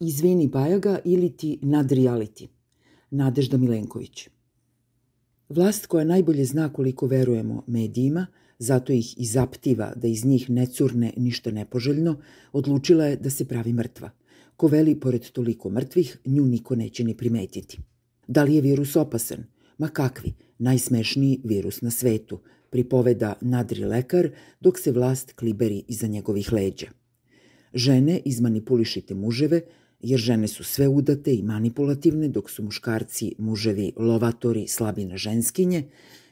Izvini Bajaga ili ti nadreality. Nadežda Milenković. Vlast koja najbolje zna koliko verujemo medijima, zato ih i zaptiva da iz njih ne curne ništa nepoželjno, odlučila je da se pravi mrtva. Ko veli, pored toliko mrtvih, nju niko neće ni primetiti. Da li je virus opasan? Ma kakvi, najsmešniji virus na svetu, pripoveda nadri lekar, dok se vlast kliberi iza njegovih leđa. Žene izmanipulišite muževe, jer žene su sve udate i manipulativne, dok su muškarci, muževi, lovatori, slabi na ženskinje,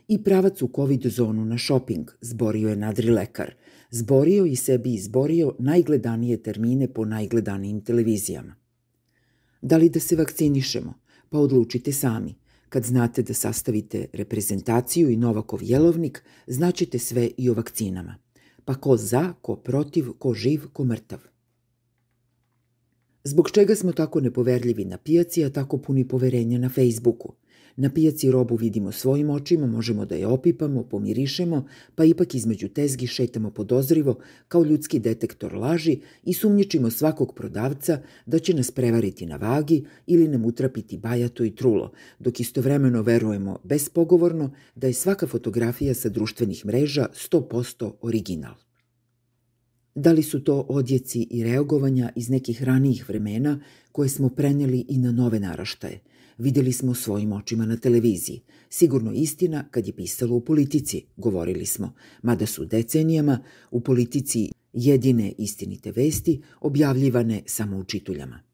i pravac u covid zonu na shopping, zborio je nadri lekar. Zborio i sebi izborio najgledanije termine po najgledanijim televizijama. Da li da se vakcinišemo? Pa odlučite sami. Kad znate da sastavite reprezentaciju i Novakov jelovnik, znaćete sve i o vakcinama. Pa ko za, ko protiv, ko živ, ko mrtav. Zbog čega smo tako nepoverljivi na pijaci, a tako puni poverenja na Facebooku? Na pijaci robu vidimo svojim očima, možemo da je opipamo, pomirišemo, pa ipak između tezgi šetamo podozrivo kao ljudski detektor laži i sumnjičimo svakog prodavca da će nas prevariti na vagi ili nam utrapiti bajato i trulo, dok istovremeno verujemo bespogovorno da je svaka fotografija sa društvenih mreža 100% original. Da li su to odjeci i reagovanja iz nekih ranijih vremena koje smo preneli i na nove naraštaje? Videli smo svojim očima na televiziji. Sigurno istina kad je pisalo u politici, govorili smo, mada su decenijama u politici jedine istinite vesti objavljivane samo u čituljama.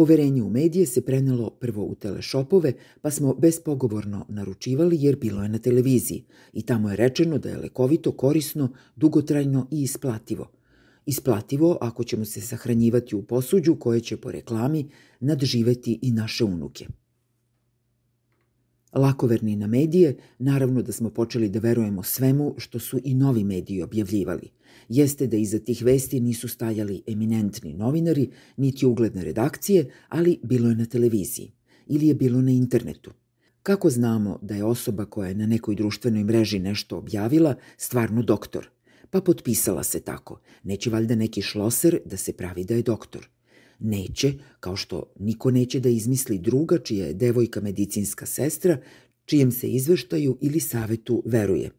Poverenje u medije se prenelo prvo u telešopove, pa smo bespogovorno naručivali jer bilo je na televiziji i tamo je rečeno da je lekovito, korisno, dugotrajno i isplativo. Isplativo ako ćemo se sahranjivati u posuđu koje će po reklami nadživeti i naše unuke. Lakoverni na medije, naravno da smo počeli da verujemo svemu što su i novi mediji objavljivali. Jeste da iza tih vesti nisu stajali eminentni novinari, niti ugledne redakcije, ali bilo je na televiziji. Ili je bilo na internetu. Kako znamo da je osoba koja je na nekoj društvenoj mreži nešto objavila stvarno doktor? Pa potpisala se tako. Neće valjda neki šloser da se pravi da je doktor. Neće, kao što niko neće da izmisli druga čija je devojka medicinska sestra, čijem se izveštaju ili savetu veruje.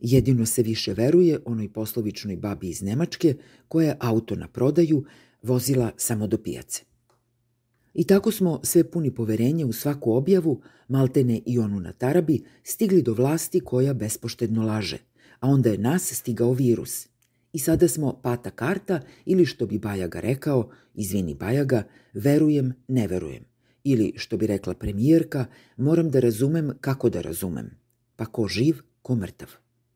Jedino se više veruje onoj poslovičnoj babi iz Nemačke koja je auto na prodaju vozila samo do pijace. I tako smo sve puni poverenja u svaku objavu, maltene i onu na tarabi, stigli do vlasti koja bespoštedno laže, a onda je nas stigao virus – I sada smo pata karta ili što bi Bajaga rekao, izvini Bajaga, verujem, ne verujem. Ili što bi rekla premijerka, moram da razumem kako da razumem. Pa ko živ, ko mrtav.